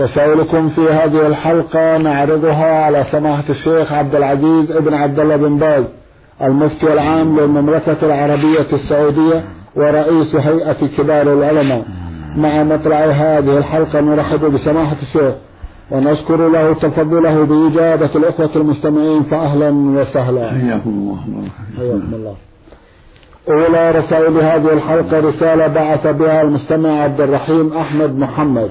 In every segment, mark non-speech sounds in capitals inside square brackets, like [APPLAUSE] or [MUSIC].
رسائلكم في هذه الحلقة نعرضها على سماحة الشيخ عبد العزيز ابن عبد الله بن باز المفتي العام للمملكة العربية السعودية ورئيس هيئة كبار العلماء. مع مطلع هذه الحلقة نرحب بسماحة الشيخ ونشكر له تفضله بإجابة الإخوة المستمعين فأهلا وسهلا. حياكم الله. حياكم الله. أولى رسائل هذه الحلقة رسالة بعث بها المستمع عبد الرحيم أحمد محمد.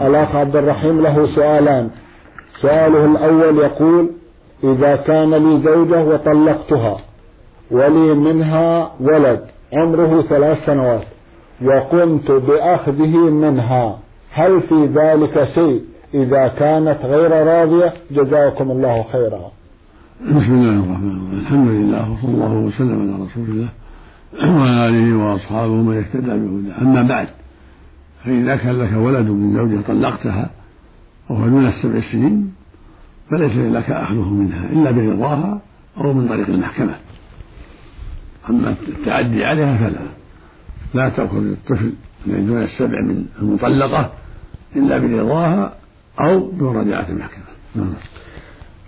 الأخ عبد الرحيم له سؤالان. سؤاله الأول يقول إذا كان لي زوجة وطلقتها ولي منها ولد عمره ثلاث سنوات وقمت بأخذه منها هل في ذلك شيء؟ إذا كانت غير راضية جزاكم الله خيرا. بسم الله الرحمن الرحيم. الحمد لله وصلى الله وسلم على رسول الله وعلى آله وأصحابه من اهتدى بهداه. أما بعد فإذا كان لك ولد من زوجة طلقتها وهو دون السبع سنين فليس لك أخذه منها إلا برضاها أو من طريق المحكمة. أما التعدي عليها فلا. لا تأخذ الطفل من دون السبع من المطلقة إلا برضاها أو بمراجعة المحكمة. نعم.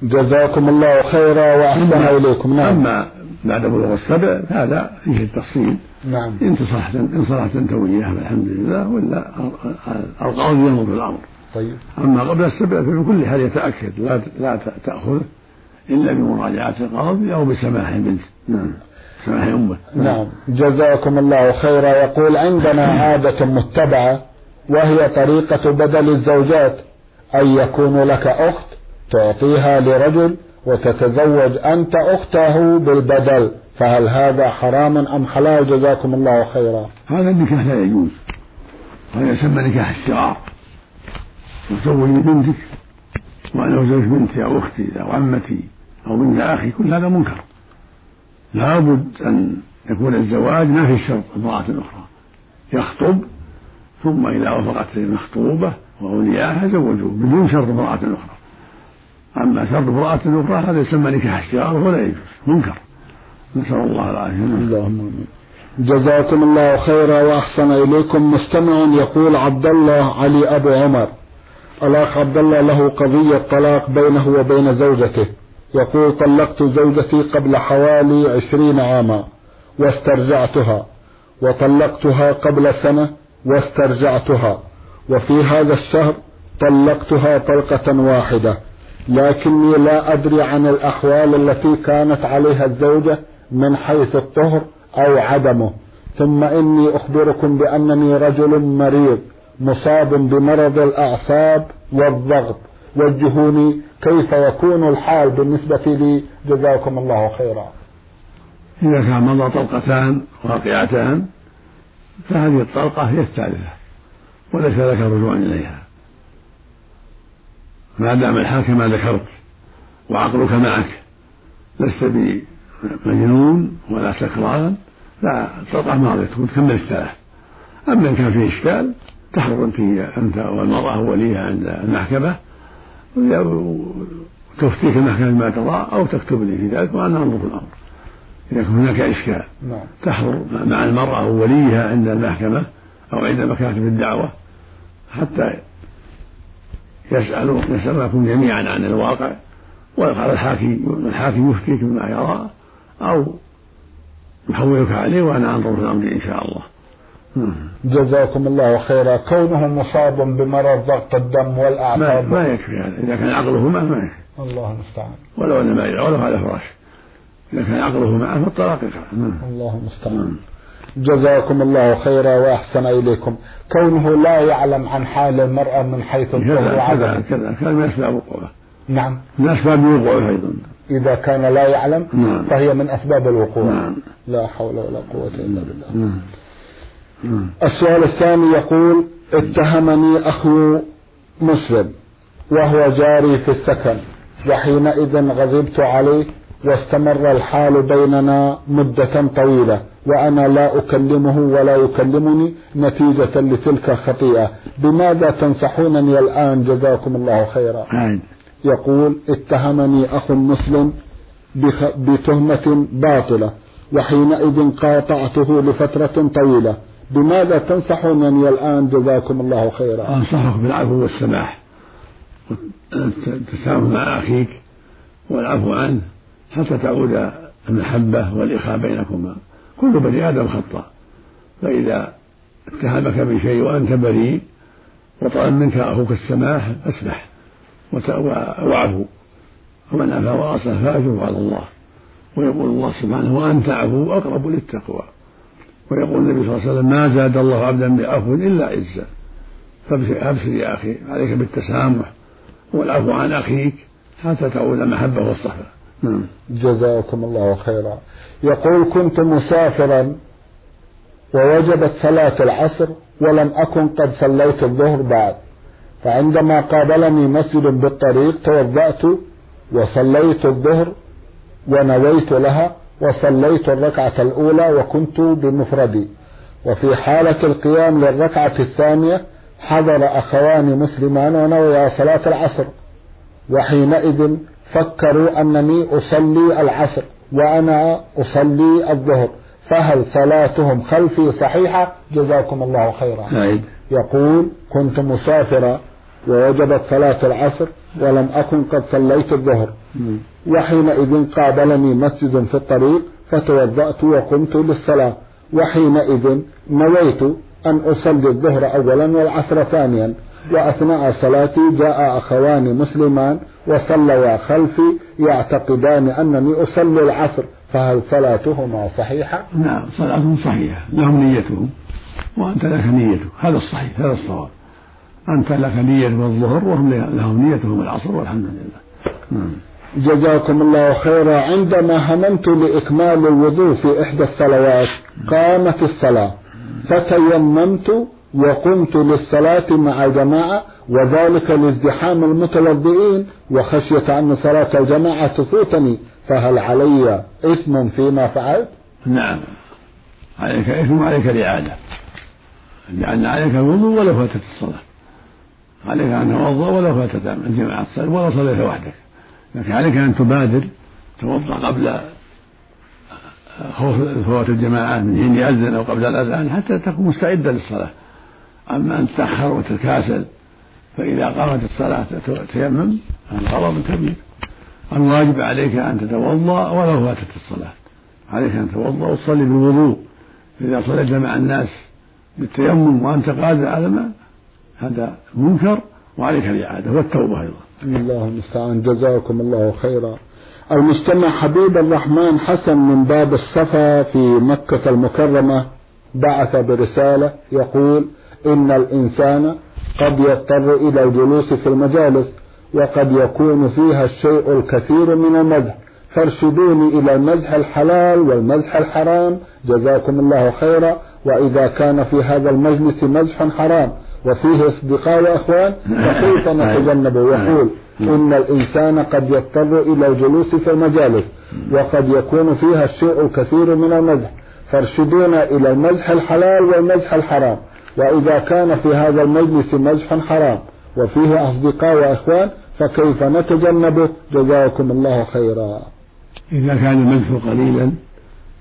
جزاكم الله خيرا وأحسن إليكم. نعم. أما بعد بلوغ السبع فهذا فيه التفصيل. نعم. إن صلحت إن صلحت أنت وإياه فالحمد لله ولا القاضي ينظر في الأمر. طيب. أما قبل السبع ففي كل حال يتأكد لا لا تأخذه إلا بمراجعة القاضي أو بسماح البنت نعم. سماح أمه. نعم. جزاكم الله خيرا. يقول عندنا [COUGHS] عادة متبعة وهي طريقة بدل الزوجات أن يكون لك أخت تعطيها لرجل وتتزوج أنت أخته بالبدل فهل هذا حرام أم حلال؟ جزاكم الله خيرا. هذا النكاح لا يجوز. هذا يسمى نكاح الشرار تزوجي بنتك وأنا أزوج بنتي أو أختي أو عمتي أو بنت أخي كل هذا منكر. لابد أن يكون الزواج ما في شرط امرأة أخرى. يخطب ثم إذا وافقت المخطوبة وأولياءها زوجوه بدون شرط امرأة أخرى. أما شرط امرأة أخرى هذا يسمى نكاح الشرار ولا يجوز منكر. نسأل الله العافية. اللهم آمين. جزاكم الله خيرا وأحسن إليكم. مستمع يقول عبد الله علي أبو عمر. الأخ عبد الله له قضية طلاق بينه وبين زوجته. يقول طلقت زوجتي قبل حوالي عشرين عاما واسترجعتها. وطلقتها قبل سنة واسترجعتها. وفي هذا الشهر طلقتها طلقة واحدة. لكني لا أدري عن الأحوال التي كانت عليها الزوجة من حيث الطهر أو عدمه. ثم إني أخبركم بأنني رجل مريض مصاب بمرض الأعصاب والضغط. وجهوني كيف يكون الحال بالنسبة لي. جزاكم الله خيرا. إذا كان مضى طلقتان واقعتان فهذه الطلقة هي الثالثة وليس لك رجوع إليها. ما دام الحال كما ذكرت وعقلك معك لست بمجنون ولا سكران لا الطلقة ماضية تكون تكمل الثلاث أما إن كان فيه إشكال؟ تحضر أنت أنت والمرأة وليها عند المحكمة وتفتيك المحكمة بما ترى أو تكتب لي في ذلك وأنا أنظر في الأمر. إذا كان هناك إشكال نعم. تحضر مع المرأة ووليها عند المحكمة أو عند مكاتب الدعوة حتى يسأل يسألكم جميعا عن الواقع ويقال الحاكم الحاكم يفتيك بما يرى أو يحولك عليه وأنا أنظر في الأمر إن شاء الله. جزاكم الله خيرا. كونه مصاب بمرض ضغط الدم ما, والأعصاب. ما يكفي هذا. إذا كان عقله معه ما يكفي. الله المستعان. ولو أن ما ولو على فراش. إذا كان عقله معه فالطلاق يقع الله المستعان. جزاكم الله خيرا وأحسن إليكم كونه لا يعلم عن حال المرأة من حيث الطهر كذا كذا وعدمه كذا كان من أسباب وقوعه نعم من أسباب وقوعه أيضا إذا كان لا يعلم نعم. فهي من أسباب الوقوع نعم. لا حول ولا قوة إلا بالله نعم. نعم. السؤال الثاني يقول اتهمني أخو مسلم وهو جاري في السكن وحينئذ غضبت عليه واستمر الحال بيننا مدة طويلة وأنا لا أكلمه ولا يكلمني نتيجة لتلك الخطيئة. بماذا تنصحونني الآن؟ جزاكم الله خيرا. يقول اتهمني أخ مسلم بتهمة باطلة وحينئذ قاطعته لفترة طويلة. بماذا تنصحونني الآن؟ جزاكم الله خيرا. أنصحك بالعفو والسماح. التسامح مع أخيك والعفو عنه. حتى تعود المحبة والإخاء بينكما. كل بني آدم خطأ. فإذا اتهمك بشيء وأنت بريء وطلب منك أخوك السماح فاسمح وعفو ومن عفا وأصلح فأجره على الله. ويقول الله سبحانه وأنت عفو أقرب للتقوى. ويقول النبي صلى الله عليه وسلم ما زاد الله عبدا بعفو إلا عزا فابشر يا أخي عليك بالتسامح والعفو عن أخيك حتى تعود المحبة نعم جزاكم الله خيرا. يقول كنت مسافرا ووجبت صلاة العصر ولم أكن قد صليت الظهر بعد. فعندما قابلني مسجد بالطريق توضأت وصليت الظهر ونويت لها وصليت الركعة الأولى وكنت بمفردي. وفي حالة القيام للركعة الثانية حضر أخوان مسلمان ونويا صلاة العصر. وحينئذ فكروا أنني أصلي العصر وأنا أصلي الظهر فهل صلاتهم خلفي صحيحة؟ جزاكم الله خيرا. سعيد. يقول كنت مسافرا ووجبت صلاة العصر ولم أكن قد صليت الظهر. وحينئذ قابلني مسجد في الطريق فتوضأت وقمت للصلاة. وحينئذ نويت أن أصلي الظهر أولا والعصر ثانيا. وأثناء صلاتي جاء أخوان مسلمان وصليا خلفي يعتقدان أنني أصلي العصر فهل صلاتهما صحيحة؟ نعم صلاتهم صحيحة. لهم نيتهم وأنت لك نيتك هذا الصحيح هذا الصواب. أنت لك نية الظهر وهم لهم نيتهم العصر والحمد لله. نعم. جزاكم الله خيرا. عندما هممت لإكمال الوضوء في إحدى الصلوات قامت الصلاة فتيممت وقمت للصلاة مع الجماعة وذلك لازدحام المتوضئين وخشية أن صلاة الجماعة تفوتني فهل علي إثم فيما فعلت؟ نعم. عليك إثم وعليك الإعادة. لأن عليك الوضوء ولو فاتت الصلاة. عليك أن تتوضأ ولو فاتت الجماعة الصلاة ولو صليت وحدك. لكن عليك أن تبادر توضأ قبل خوف فوات الجماعة من حين يأذن أو قبل الأذان حتى تكون مستعدا للصلاة. أما أن تتأخر وتتكاسل فإذا قامت الصلاة تيمم هذا غلط كبير. الواجب عليك أن تتوضأ ولو فاتت الصلاة. عليك أن تتوضأ وتصلي بالوضوء. إذا صليت مع الناس بالتيمم وأنت قادر على ما هذا منكر وعليك الإعادة والتوبة أيضا. الله المستعان. جزاكم الله خيرا. المستمع حبيب الرحمن حسن من باب الصفا في مكة المكرمة بعث برسالة يقول إن الإنسان قد يضطر إلى الجلوس في المجالس وقد يكون فيها الشيء الكثير من المزح. فارشدوني إلى المزح الحلال والمزح الحرام. جزاكم الله خيرا. وإذا كان في هذا المجلس مزح حرام وفيه أصدقاء وأخوان فكيف نتجنبه؟ يقول إن الإنسان قد يضطر إلى الجلوس في المجالس وقد يكون فيها الشيء الكثير من المزح. فارشدونا إلى المزح الحلال والمزح الحرام. وإذا كان في هذا المجلس مزح حرام وفيه أصدقاء وأخوان فكيف نتجنبه؟ جزاكم الله خيرا. إذا كان المزح قليلا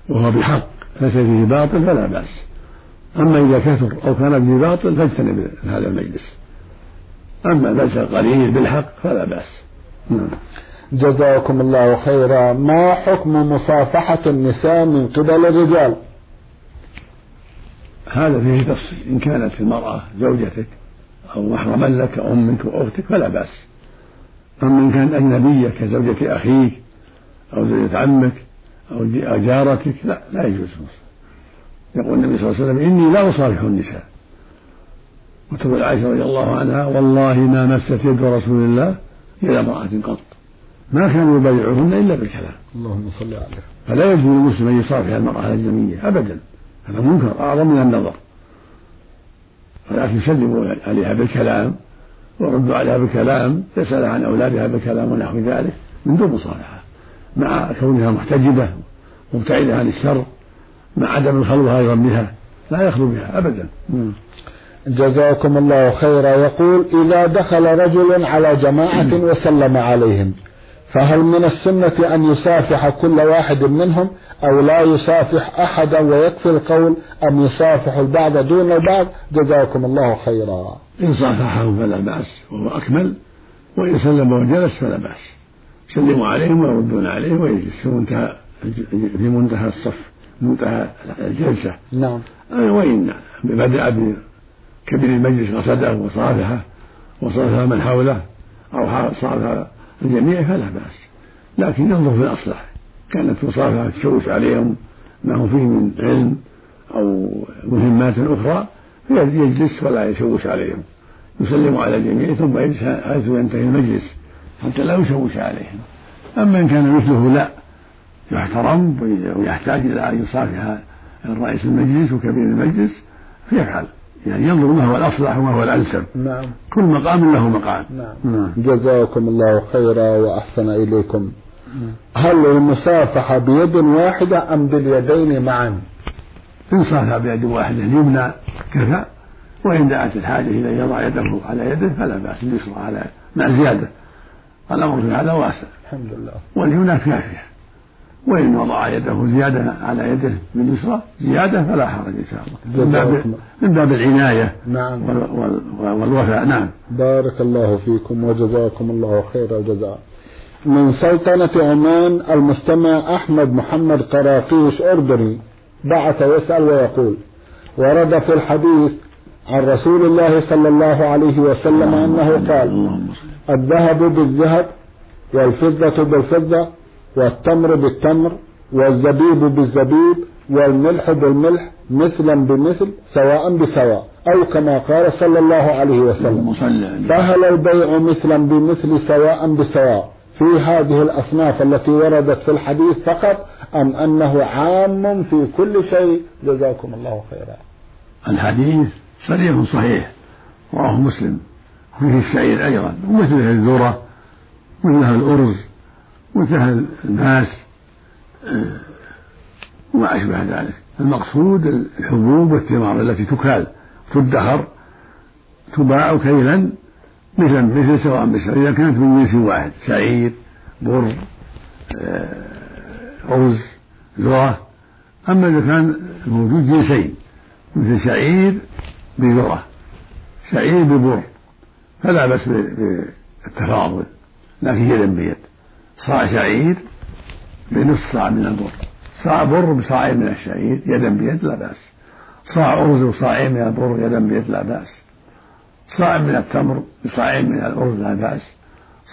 وهو بحق ليس فيه باطل فلا بأس. أما إذا كثر أو كان به باطل فاجتنب هذا المجلس. أما المجلس القليل بالحق فلا بأس. نعم. جزاكم الله خيرا. ما حكم مصافحة النساء من قبل الرجال؟ هذا فيه تفصيل. إن كانت المرأة زوجتك أو محرما لك أو أمك أو أختك فلا بأس. أما إن كانت أجنبية كزوجة أخيك أو زوجة عمك أو جارتك لا لا يجوز يقول النبي صلى الله عليه وسلم إني لا أصافح النساء. وتقول عائشة رضي الله عنها والله ما مست يد رسول الله إلى امرأة قط. ما كان يبايعهن إلا بالكلام. اللهم صل عليه فلا يجوز للمسلم أن يصافح المرأة الأجنبية أبدا. هذا منكر أعظم من النظر. ولكن يسلم عليها بالكلام وردوا عليها بكلام يسأل عن أولادها بكلام ونحو ذلك من دون مصالحة مع كونها محتجبة مبتعدة عن الشر مع عدم الخلوة أيضا بها لا يخلو بها أبدا. جزاكم الله خيرا. يقول إذا دخل رجل على جماعة وسلم عليهم فهل من السنة أن يصافح كل واحد منهم أو لا يصافح أحدا ويكفي القول أم يصافح البعض دون البعض؟ جزاكم الله خيرا. إن صافحهم فلا بأس وهو أكمل وإن سلم وجلس فلا بأس. يسلم عليهم ويردون عليه ويجلس في منتهى في منتهى الصف منتهى الجلسة. نعم. وإن بدأ بكبير المجلس قصده وصافحه وصافح من حوله أو صافح الجميع فلا بأس. لكن ينظر في الأصلح. كانت مصافحة تشوش عليهم ما هو فيه من علم أو مهمات أخرى يجلس ولا يشوش عليهم. يسلم على الجميع ثم يجلس حيث ينتهي المجلس حتى لا يشوش عليهم. أما إن كان مثله لا يحترم ويحتاج إلى أن يصافح رئيس المجلس وكبير المجلس فيفعل. يعني ينظر ما هو الأصلح وما هو الأنسب. نعم. كل مقام له مقام نعم, نعم. جزاكم الله خيرا وأحسن إليكم. هل المصافحة بيد واحدة أم باليدين معا؟ إن صافح بيد واحدة اليمنى كفى وإن دعت الحاجة إلى أن يضع يده على يده فلا بأس اليسرى على مع زيادة. الأمر في هذا واسع. الحمد لله. واليمنى كافية. وإن وضع يده زيادة على يده باليسرى زيادة فلا حرج إن شاء الله. من باب من باب العناية نعم. والوفاء. نعم. بارك الله فيكم وجزاكم الله خير الجزاء. من سلطنة عمان المستمع أحمد محمد قراقيش أردني بعث يسأل ويقول ورد في الحديث عن رسول الله صلى الله عليه وسلم أنه قال الذهب بالذهب والفضة بالفضة والتمر بالتمر والزبيب بالزبيب والملح بالملح مثلا بمثل سواء بسواء أو كما قال صلى الله عليه وسلم. فهل البيع مثلا بمثل سواء بسواء؟ في هذه الأصناف التي وردت في الحديث فقط أم أنه عام في كل شيء؟ جزاكم الله خيرا. الحديث صريح صحيح رواه مسلم. فيه الشعير أيضا ومثله الذرة مثلها الأرز. مثلها الماس وما أشبه ذلك. المقصود الحبوب والثمار التي تكال تدخر تباع كيلا مثلا مثل سواء بسواء إذا كانت من جنس واحد شعير بر أرز ذرة. أما إذا كان موجود جنسين مثل شعير بذرة شعير ببر فلا بأس بالتفاضل لكن يدا بيد. صاع شعير بنصف صاع من البر. صاع بر بصاعين من الشعير يدا بيد لا بأس. صاع أرز وصاعين من البر يدا بيد لا بأس. صاع من التمر بصاعين من الأرز لا بأس.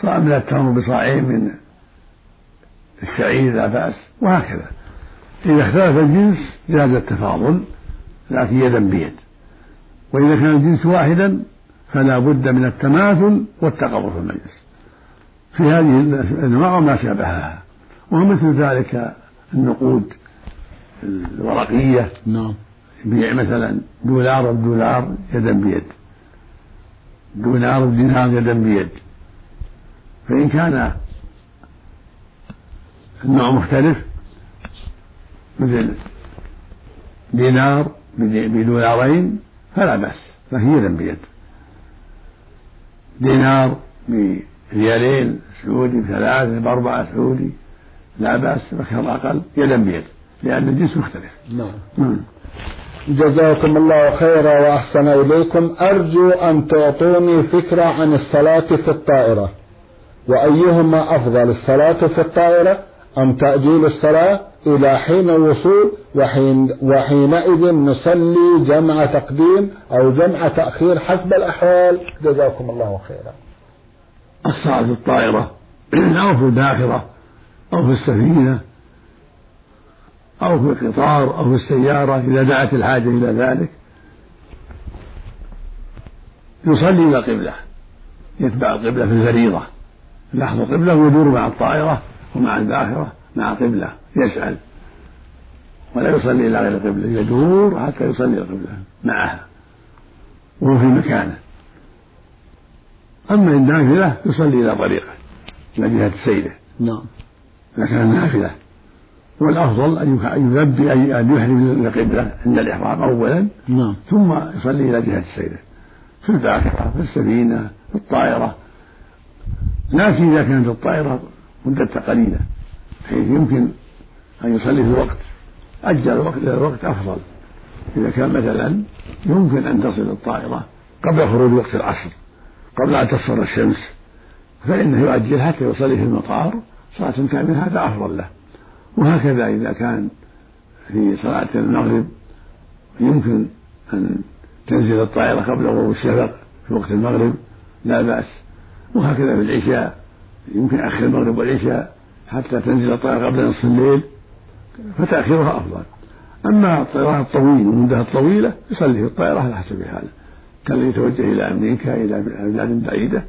صاع من التمر بصاعين من الشعير لا بأس وهكذا. إذا اختلف الجنس جاز التفاضل لكن يدا بيد. وإذا كان الجنس واحدا فلا بد من التماثل والتقرب في المجلس. في هذه الأنواع وما شابهها. ومثل ذلك النقود الورقية. نعم. بيع مثلا دولار بدولار يدا بيد. دينار بدينار يدا بيد. فإن كان النوع مختلف مثل دينار بدولارين فلا بأس لكن يدا بيد. دينار بريالين سعودي بثلاثة بأربعة سعودي. لا بأس بكثر أقل يدا بيد لأن الجنس مختلف. نعم. جزاكم الله خيرا وأحسن إليكم. أرجو أن تعطوني فكرة عن الصلاة في الطائرة. وأيهما أفضل الصلاة في الطائرة أم تأجيل الصلاة إلى حين الوصول وحين وحينئذ نصلي جمع تقديم أو جمع تأخير حسب الأحوال؟ جزاكم الله خيرا. الصلاة في الطائرة أو في الباخرة أو في السفينة أو في القطار أو في السيارة إذا دعت الحاجة إلى ذلك. يصلي إلى القبلة يتبع القبلة في الفريضة. يلاحظ القبلة ويدور مع الطائرة ومع الباخرة مع قبلة يسأل. ولا يصلي إلى غير القبلة يدور حتى يصلي القبلة معها وهو في مكانه. أما النافلة يصلي إلى طريقه إلى جهة سيره نعم. إذا كان نافلة. والأفضل أن يلبي أن يحرم القبلة عند الإحرام أولا نعم. ثم يصلي إلى جهة سيره في الباخرة في السفينة في الطائرة. لكن إذا كانت الطائرة مدتها قليلة حيث يمكن أن يصلي في الوقت. أجل الوقت إلى الوقت أفضل. إذا كان مثلا يمكن أن تصل الطائرة قبل خروج وقت العصر. قبل أن تصفر الشمس فإنه يؤجل حتى يصلي في المطار صلاة كاملة هذا أفضل له. وهكذا إذا كان في صلاة المغرب يمكن أن تنزل الطائرة قبل غروب الشفق في وقت المغرب لا بأس. وهكذا في العشاء يمكن أخر المغرب والعشاء حتى تنزل الطائرة قبل نصف الليل فتأخيرها أفضل. أما الطيران الطويل والمدة الطويلة يصلي في الطائرة على حسب حاله. كان يتوجه إلى أمريكا إلى بلاد بعيدة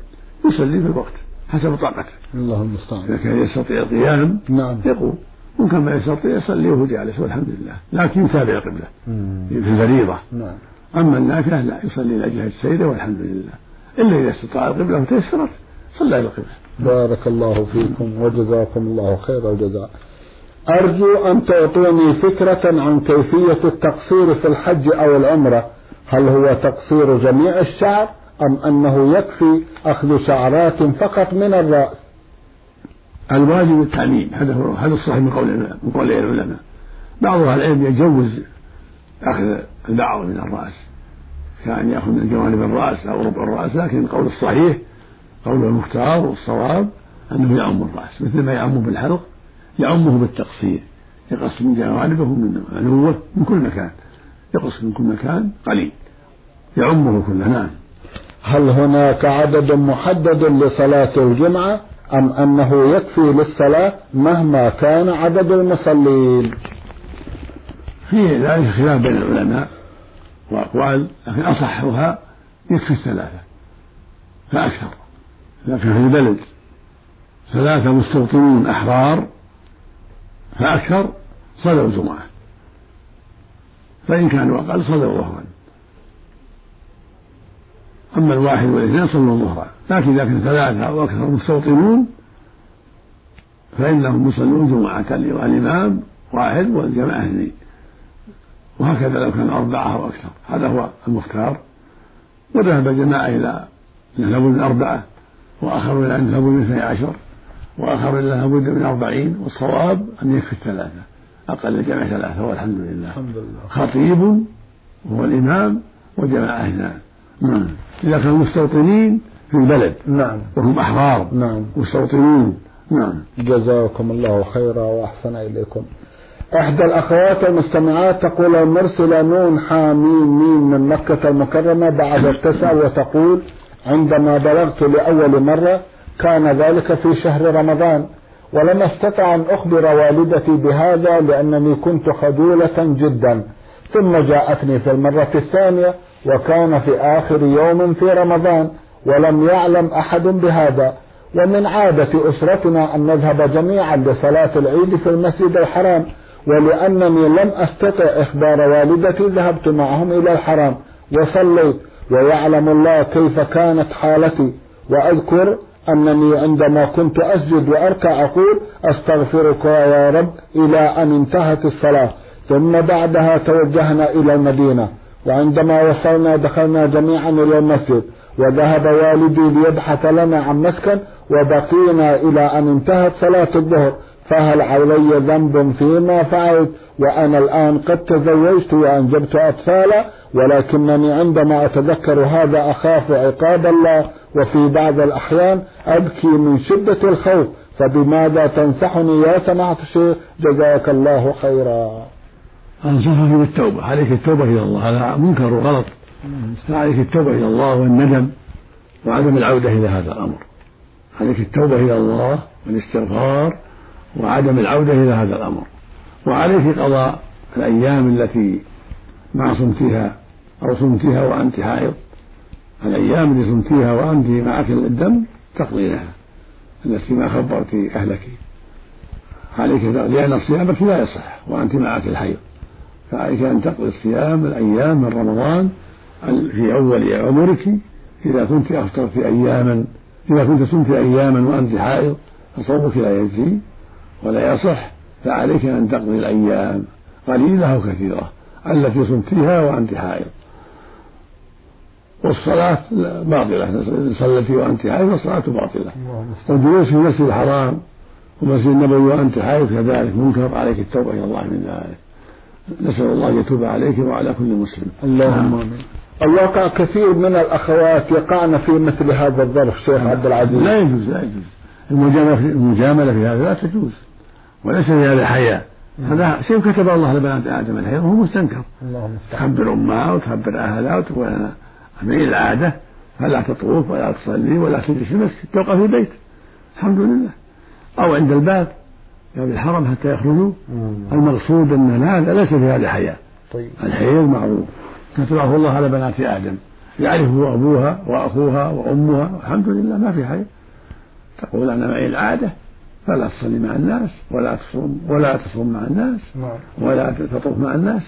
يصلي في الوقت حسب طاقته. الله المستعان إذا كان يستطيع القيام نعم. يقوم. وكان ما يستطيع يصلي وهو جالس والحمد لله. لكن يتابع القبلة في الفريضة. نعم. أما النافلة لا يصلي إلى جهة السيدة والحمد لله. إلا إذا استطاع القبلة وتيسرت صلى إلى القبلة بارك الله فيكم وجزاكم الله خير الجزاء. أرجو أن تعطوني فكرة عن كيفية التقصير في الحج أو العمرة. هل هو تقصير جميع الشعر أم أنه يكفي أخذ شعرات فقط من الرأس؟ الواجب التعميم هذا هو هذا الصحيح من قول من قول العلماء. بعض أهل العلم يجوز أخذ البعض من الرأس كأن يأخذ من جوانب الرأس أو ربع الرأس لكن القول الصحيح قول المختار والصواب أنه يعم الرأس مثل ما يعم بالحلق يعمه بالتقصير يقص من جوانبه من علوه من كل مكان. يقص من كل مكان قليل. يعمه كله نعم هل هناك عدد محدد لصلاة الجمعة أم أنه يكفي للصلاة مهما كان عدد المصلين؟ في ذلك خلاف بين العلماء وأقوال لكن أصحها يكفي الثلاثة فأكثر. لكن في البلد ثلاثة مستوطنون أحرار فأكثر صلوا الجمعة. فإن كانوا أقل صلوا ظهرا أما الواحد والإثنين صلوا ظهرا لكن إذا كان ثلاثة أو أكثر مستوطنون فإنهم يصلون جمعة الإمام واحد والجماعة اثنين. وهكذا لو كان أربعة أو أكثر. هذا هو المختار. وذهب جماعة إلى أنه لابد من أربعة وآخرون إلى أنه لابد من اثني عشر وآخر إلى أنه لابد من أربعين والصواب أن يكفي الثلاثة. أقل الجمع ثلاثة والحمد لله. الحمد لله. خطيب وهو الإمام وجماعة اثنان نعم. إذا كانوا مستوطنين في البلد. نعم. وهم أحرار نعم. مستوطنون. نعم. جزاكم الله خيرا وأحسن إليكم. إحدى الأخوات المستمعات تقول مرسلة نون حاميم ميم من مكة المكرمة بعد التسع وتقول عندما بلغت لأول مرة كان ذلك في شهر رمضان. ولم أستطع أن أخبر والدتي بهذا لأنني كنت خجولة جدا. ثم جاءتني في المرة الثانية وكان في آخر يوم في رمضان ولم يعلم أحد بهذا. ومن عادة أسرتنا أن نذهب جميعا لصلاة العيد في المسجد الحرام ولأنني لم أستطع إخبار والدتي ذهبت معهم إلى الحرام. وصليت ويعلم الله كيف كانت حالتي. وأذكر أنني عندما كنت أسجد وأركع أقول أستغفرك يا رب إلى أن انتهت الصلاة. ثم بعدها توجهنا إلى المدينة. وعندما وصلنا دخلنا جميعا إلى المسجد. وذهب والدي ليبحث لنا عن مسكن. وبقينا إلى أن انتهت صلاة الظهر. فهل علي ذنب فيما فعلت؟ وأنا الآن قد تزوجت وأنجبت أطفالا ولكنني عندما أتذكر هذا أخاف عقاب الله. وفي بعض الأحيان أبكي من شدة الخوف فبماذا تنصحني يا سماحة الشيخ؟ جزاك الله خيرا. أنصحك بالتوبة. عليك التوبة إلى الله. هذا منكر وغلط. عليك التوبة إلى الله والندم وعدم العودة إلى هذا الأمر. عليك التوبة إلى الله والاستغفار وعدم العودة إلى هذا الأمر. وعليك قضاء الأيام التي ما صمتها أو صمتها وأنت حائض. الأيام التي صمتيها وأنت معك الدم تقضينها. التي ما خبرت أهلك. عليك لأن صيامك لا يصح وأنت معك الحيض. فعليك أن تقضي الصيام الأيام من رمضان في أول عمرك إذا كنت أفطرت أياما إذا كنت صمت أياما وأنت حائض فصومك لا يجزي. ولا يصح فعليك أن تقضي الأيام. قليلة أو كثيرة التي صمتيها وأنت حائض والصلاة باطلة إن صليتي وأنت حائض فالصلاة باطلة. والجلوس في المسجد الحرام ومسجد النبوي وأنت حائض كذلك منكر عليك التوبة إلى الله من ذلك. نسأل الله أن يتوب عليك وعلى كل مسلم. اللهم آمين. الواقع كثير من الأخوات يقعن في مثل هذا الظرف شيخ عبد العزيز. لا يجوز لا يجوز. المجاملة في هذا لا تجوز. وليس في هذا حياء. هذا شيء كتب الله لبنات آدم الحيض وهو مستنكر. اللهم تخبر أمها وتخبر أهلها وتقول أنا من العادة فلا تطوف ولا تصلي ولا تجلس في المسجد تبقى في البيت. الحمد لله. أو عند الباب باب الحرم حتى يخرجوا. المقصود أن هذا ليس في هذا حياء. طيب. الحيض معروف كتبه الله على بنات آدم. يعرفه أبوها وأخوها وأمها. الحمد لله ما في حياء. تقول أنا معي العادة فلا تصلي مع الناس ولا تصوم ولا تصوم مع الناس نعم. ولا تطوف مع الناس.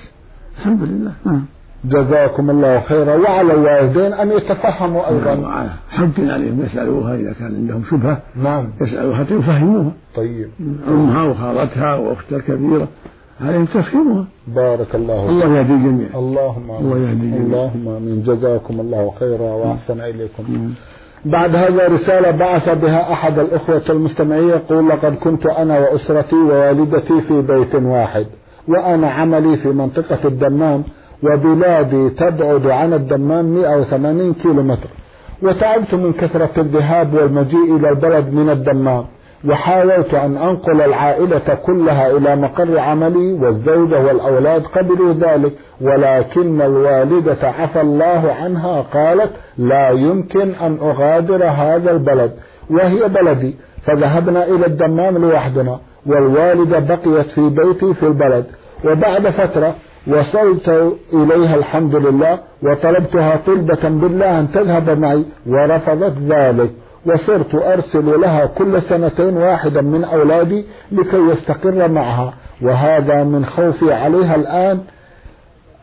الحمد لله. نعم. جزاكم الله خيرا. وعلى الوالدين أن يتفهموا أيضا. حق عليهم. يسألوها إذا كان عندهم شبهة. نعم. يسألوها حتى يفهموها طيب. أمها وخالتها وأختها الكبيرة. عليهم تفهمها بارك الله الله يهدي الجميع اللهم الله يهدي الجميع اللهم آمين. جزاكم الله خيرا وأحسن إليكم. بعد هذا رسالة بعث بها أحد الأخوة المستمعين يقول لقد كنت أنا وأسرتي ووالدتي في بيت واحد وأنا عملي في منطقة الدمام وبلادي تبعد عن الدمام 180 كيلو متر وتعبت من كثرة الذهاب والمجيء إلى البلد من الدمام. وحاولت أن أنقل العائلة كلها إلى مقر عملي والزوجة والأولاد قبلوا ذلك ولكن الوالدة عفى الله عنها قالت لا يمكن أن أغادر هذا البلد وهي بلدي فذهبنا إلى الدمام لوحدنا والوالدة بقيت في بيتي في البلد وبعد فترة وصلت إليها الحمد لله وطلبتها طلبة بالله أن تذهب معي ورفضت ذلك. وصرت أرسل لها كل سنتين واحدا من أولادي لكي يستقر معها وهذا من خوفي عليها الآن.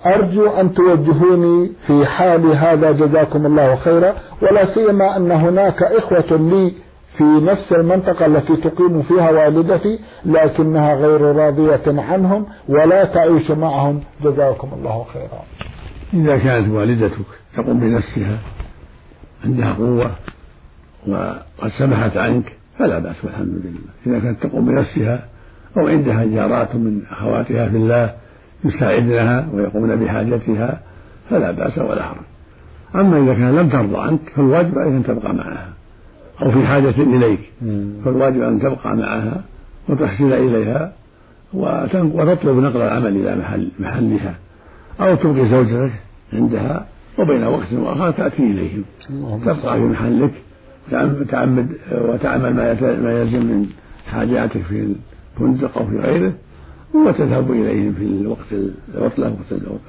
أرجو أن توجهوني في حال هذا جزاكم الله خيرا ولا سيما أن هناك إخوة لي في نفس المنطقة التي تقيم فيها والدتي لكنها غير راضية عنهم ولا تعيش معهم. جزاكم الله خيرا. إذا كانت والدتك تقوم بنفسها عندها قوة وقد سمحت عنك فلا بأس والحمد لله. إذا كانت تقوم بنفسها أو عندها جارات من أخواتها في الله يساعدنها ويقومن بحاجتها فلا بأس ولا حرج. أما إذا كان لم ترضى عنك فالواجب عليك أن تبقى معها. أو في حاجة إليك فالواجب أن تبقى معها وتحسن إليها وتطلب نقل العمل إلى محل محلها. أو تبقي زوجتك عندها وبين وقت وآخر تأتي إليهم. تبقى في محلك. تعمد وتعمل ما يلزم من حاجاتك في الفندق أو في غيره وتذهب إليهم في الوقت العطلة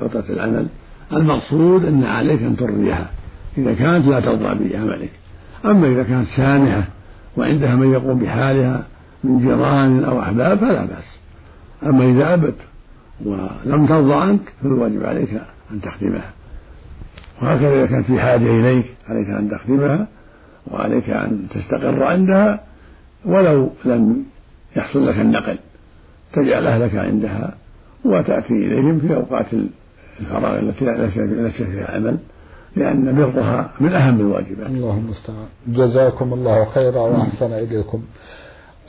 وقت العمل. المقصود أن عليك أن ترضيها. إذا كانت لا ترضى بعملك أما إذا كانت سامحة وعندها من يقوم بحالها من جيران أو أحباب فلا بأس. أما إذا أبت ولم ترضى عنك فالواجب عليك أن تخدمها. وهكذا إذا كانت في حاجة إليك عليك أن تخدمها. وعليك أن تستقر عندها ولو لم يحصل لك النقل. تجعل أهلك عندها وتأتي إليهم في أوقات الفراغ التي ليس فيها عمل لأن برها من أهم الواجبات. الله المستعان. جزاكم الله خيرا وأحسن إليكم.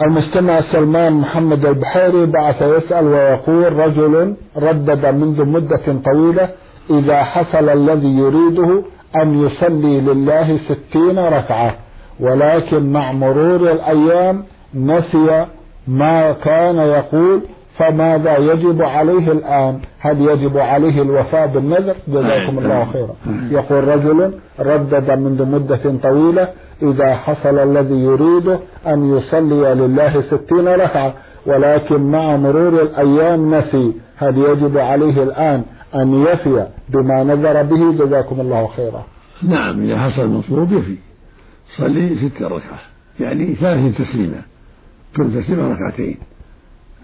المستمع سلمان محمد البحيري بعث يسأل ويقول رجل ردد منذ مدة طويلة إذا حصل الذي يريده أن يصلي لله ستين ركعة ولكن مع مرور الأيام نسي ما كان يقول فماذا يجب عليه الآن؟ هل يجب عليه الوفاء بالنذر؟ جزاكم الله خيرا. يقول رجل ردد منذ مدة طويلة إذا حصل الذي يريده أن يصلي لله ستين ركعة ولكن مع مرور الأيام نسي هل يجب عليه الآن أن يفي بما نذر به. جزاكم الله خيرا. نعم إذا حصل المطلوب يفي. صلي ست ركعة. يعني ثلاث تسليمة. كل تسليمة ركعتين.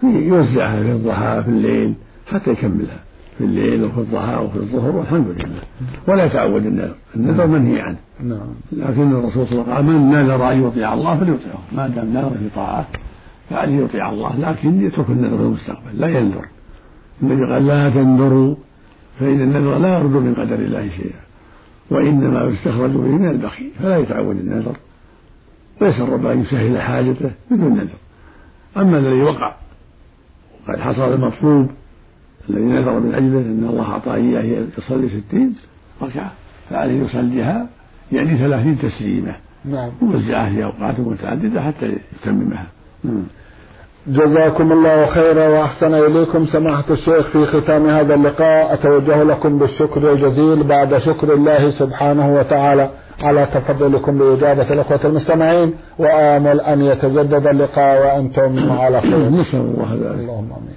يوزعها في الضحى في الليل حتى يكملها. في الليل وفي الضحى وفي الظهر والحمد لله. ولا يتعود النذر. النذر منهي عنه. نعم. لكن الرسول صلى الله عليه وسلم من نذر أن يطيع الله فليطيعه. ما دام نذر في طاعه فعليه يطيع الله لكن يترك النذر في المستقبل. لا ينذر. النبي قال لا تنذروا فإن النذر لا يرد من قدر الله شيئا وإنما يستخرج به من البخيل فلا يتعود النذر. ويسر بأن يسهل حاجته بدون نذر. أما الذي وقع وقد حصل المطلوب الذي نذر من أجله أن الله أعطاه إياه يصلي ستين ركعة فعليه يصليها يعني ثلاثين تسليمة. نعم. في أوقات متعددة حتى يتممها. جزاكم الله خيرا وأحسن إليكم سماحة الشيخ في ختام هذا اللقاء أتوجه لكم بالشكر الجزيل بعد شكر الله سبحانه وتعالى على تفضلكم بإجابة الأخوة المستمعين وآمل أن يتجدد اللقاء وأنتم على خير. نسأل الله ذلك. اللهم آمين.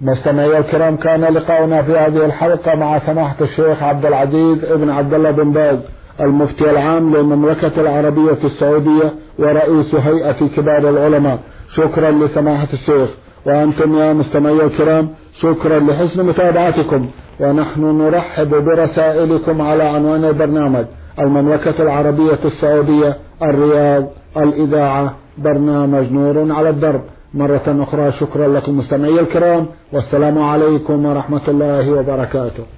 مستمعي الكرام كان لقاؤنا في هذه الحلقة مع سماحة الشيخ عبد العزيز ابن عبد الله بن باز المفتي العام للمملكة العربية السعودية ورئيس هيئة كبار العلماء. شكرا لسماحة الشيخ. وأنتم يا مستمعي الكرام شكرا لحسن متابعتكم. ونحن نرحب برسائلكم على عنوان البرنامج المملكة العربية السعودية الرياض الإذاعة. برنامج نور على الدرب. مرة أخرى شكرا لكم مستمعي الكرام. والسلام عليكم ورحمة الله وبركاته.